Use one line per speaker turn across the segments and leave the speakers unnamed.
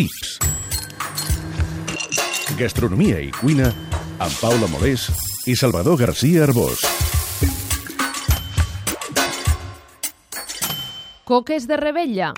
Tips. Gastronomia i cuina amb Paula Molés i Salvador García Arbós.
Coques de rebella.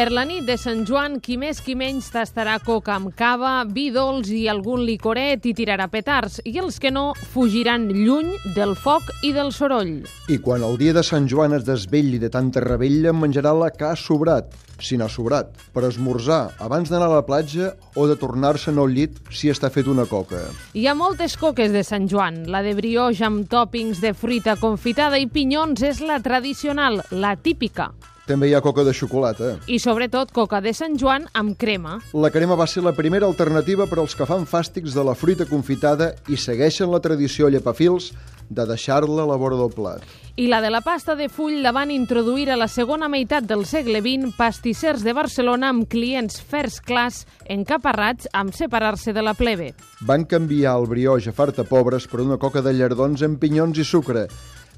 Per la nit de Sant Joan, qui més qui menys tastarà coca amb cava, vi dolç i algun licoret i tirarà petards, i els que no fugiran lluny del foc i del soroll.
I quan el dia de Sant Joan es desvelli de tanta rebella, menjarà la que ha sobrat, si n'ha sobrat, per esmorzar abans d'anar a la platja o de tornar-se'n al llit si està fet una coca.
Hi ha moltes coques de Sant Joan. La de brioix amb tòpings de fruita confitada i pinyons és la tradicional, la típica.
També hi ha coca de xocolata.
I sobretot coca de Sant Joan amb crema.
La crema va ser la primera alternativa per als que fan fàstics de la fruita confitada i segueixen la tradició llepafils de deixar-la a la vora del plat.
I la de la pasta de full la van introduir a la segona meitat del segle XX pastissers de Barcelona amb clients first class encaparrats amb separar-se de la plebe.
Van canviar el brioix a farta pobres per una coca de llardons amb pinyons i sucre,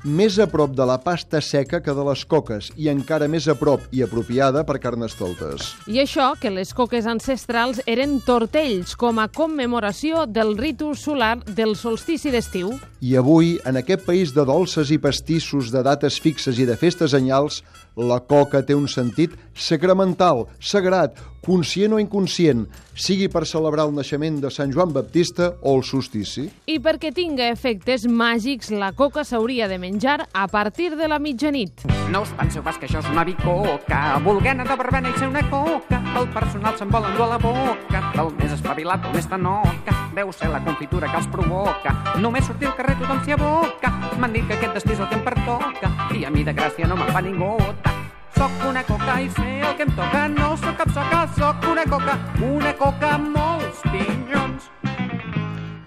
més a prop de la pasta seca que de les coques i encara més a prop i apropiada per carnestoltes.
I això que les coques ancestrals eren tortells com a commemoració del ritu solar del solstici d'estiu.
I avui, en aquest país de dolces i pastissos, de dates fixes i de festes anyals, la coca té un sentit sacramental, sagrat, conscient o inconscient, sigui per celebrar el naixement de Sant Joan Baptista o el solstici.
I perquè tinga efectes màgics, la coca s'hauria de menjar a partir de la mitjanit.
No us penseu pas que això és una bicoca, volguent de verbena i ser una coca. El personal se'n vol endur a la boca, del més espavilat o més tanoca. Deu ser la confitura que els provoca. Només sortir al carrer tothom s'hi aboca. M'han dit que aquest destí és el que em pertoca, i a mi de gràcia no me'n fa ni gota. Soc una coca i sé el que em toca, no sóc cap soca, soc una coca, una coca pinyons.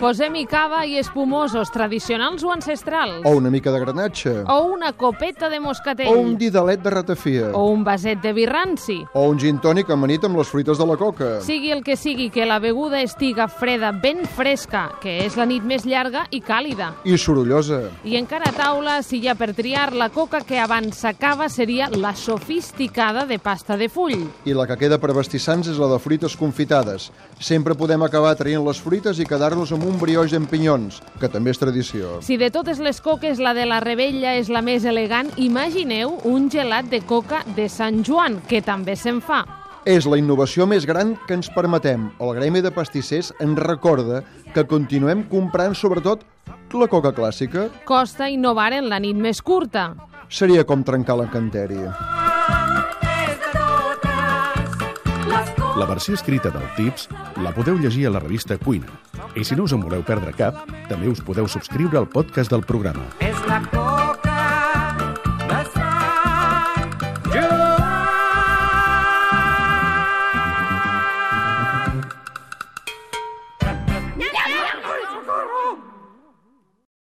Posem-hi cava i espumosos, tradicionals o ancestrals.
O una mica de granatge.
O una copeta de moscatell.
O un didalet de ratafia.
O un vaset de birranci.
O un gin tònic amanit amb les fruites de la coca.
Sigui el que sigui, que la beguda estiga freda, ben fresca, que és la nit més llarga i càlida.
I sorollosa.
I encara a taula, si hi ha per triar, la coca que abans s'acaba seria la sofisticada de pasta de full.
I la que queda per vestissants és la de fruites confitades. Sempre podem acabar traient les fruites i quedar-nos amb un brioix amb pinyons, que també és tradició.
Si de totes les coques la de la Rebella és la més elegant, imagineu un gelat de coca de Sant Joan, que també se'n fa.
És la innovació més gran que ens permetem. El Gremi de Pastissers ens recorda que continuem comprant sobretot la coca clàssica.
Costa innovar en la nit més curta.
Seria com trencar l'encanteri.
La versió escrita del Tips la podeu llegir a la revista Cuina. I si no us en voleu perdre cap, també us podeu subscriure al podcast del programa.
És la coca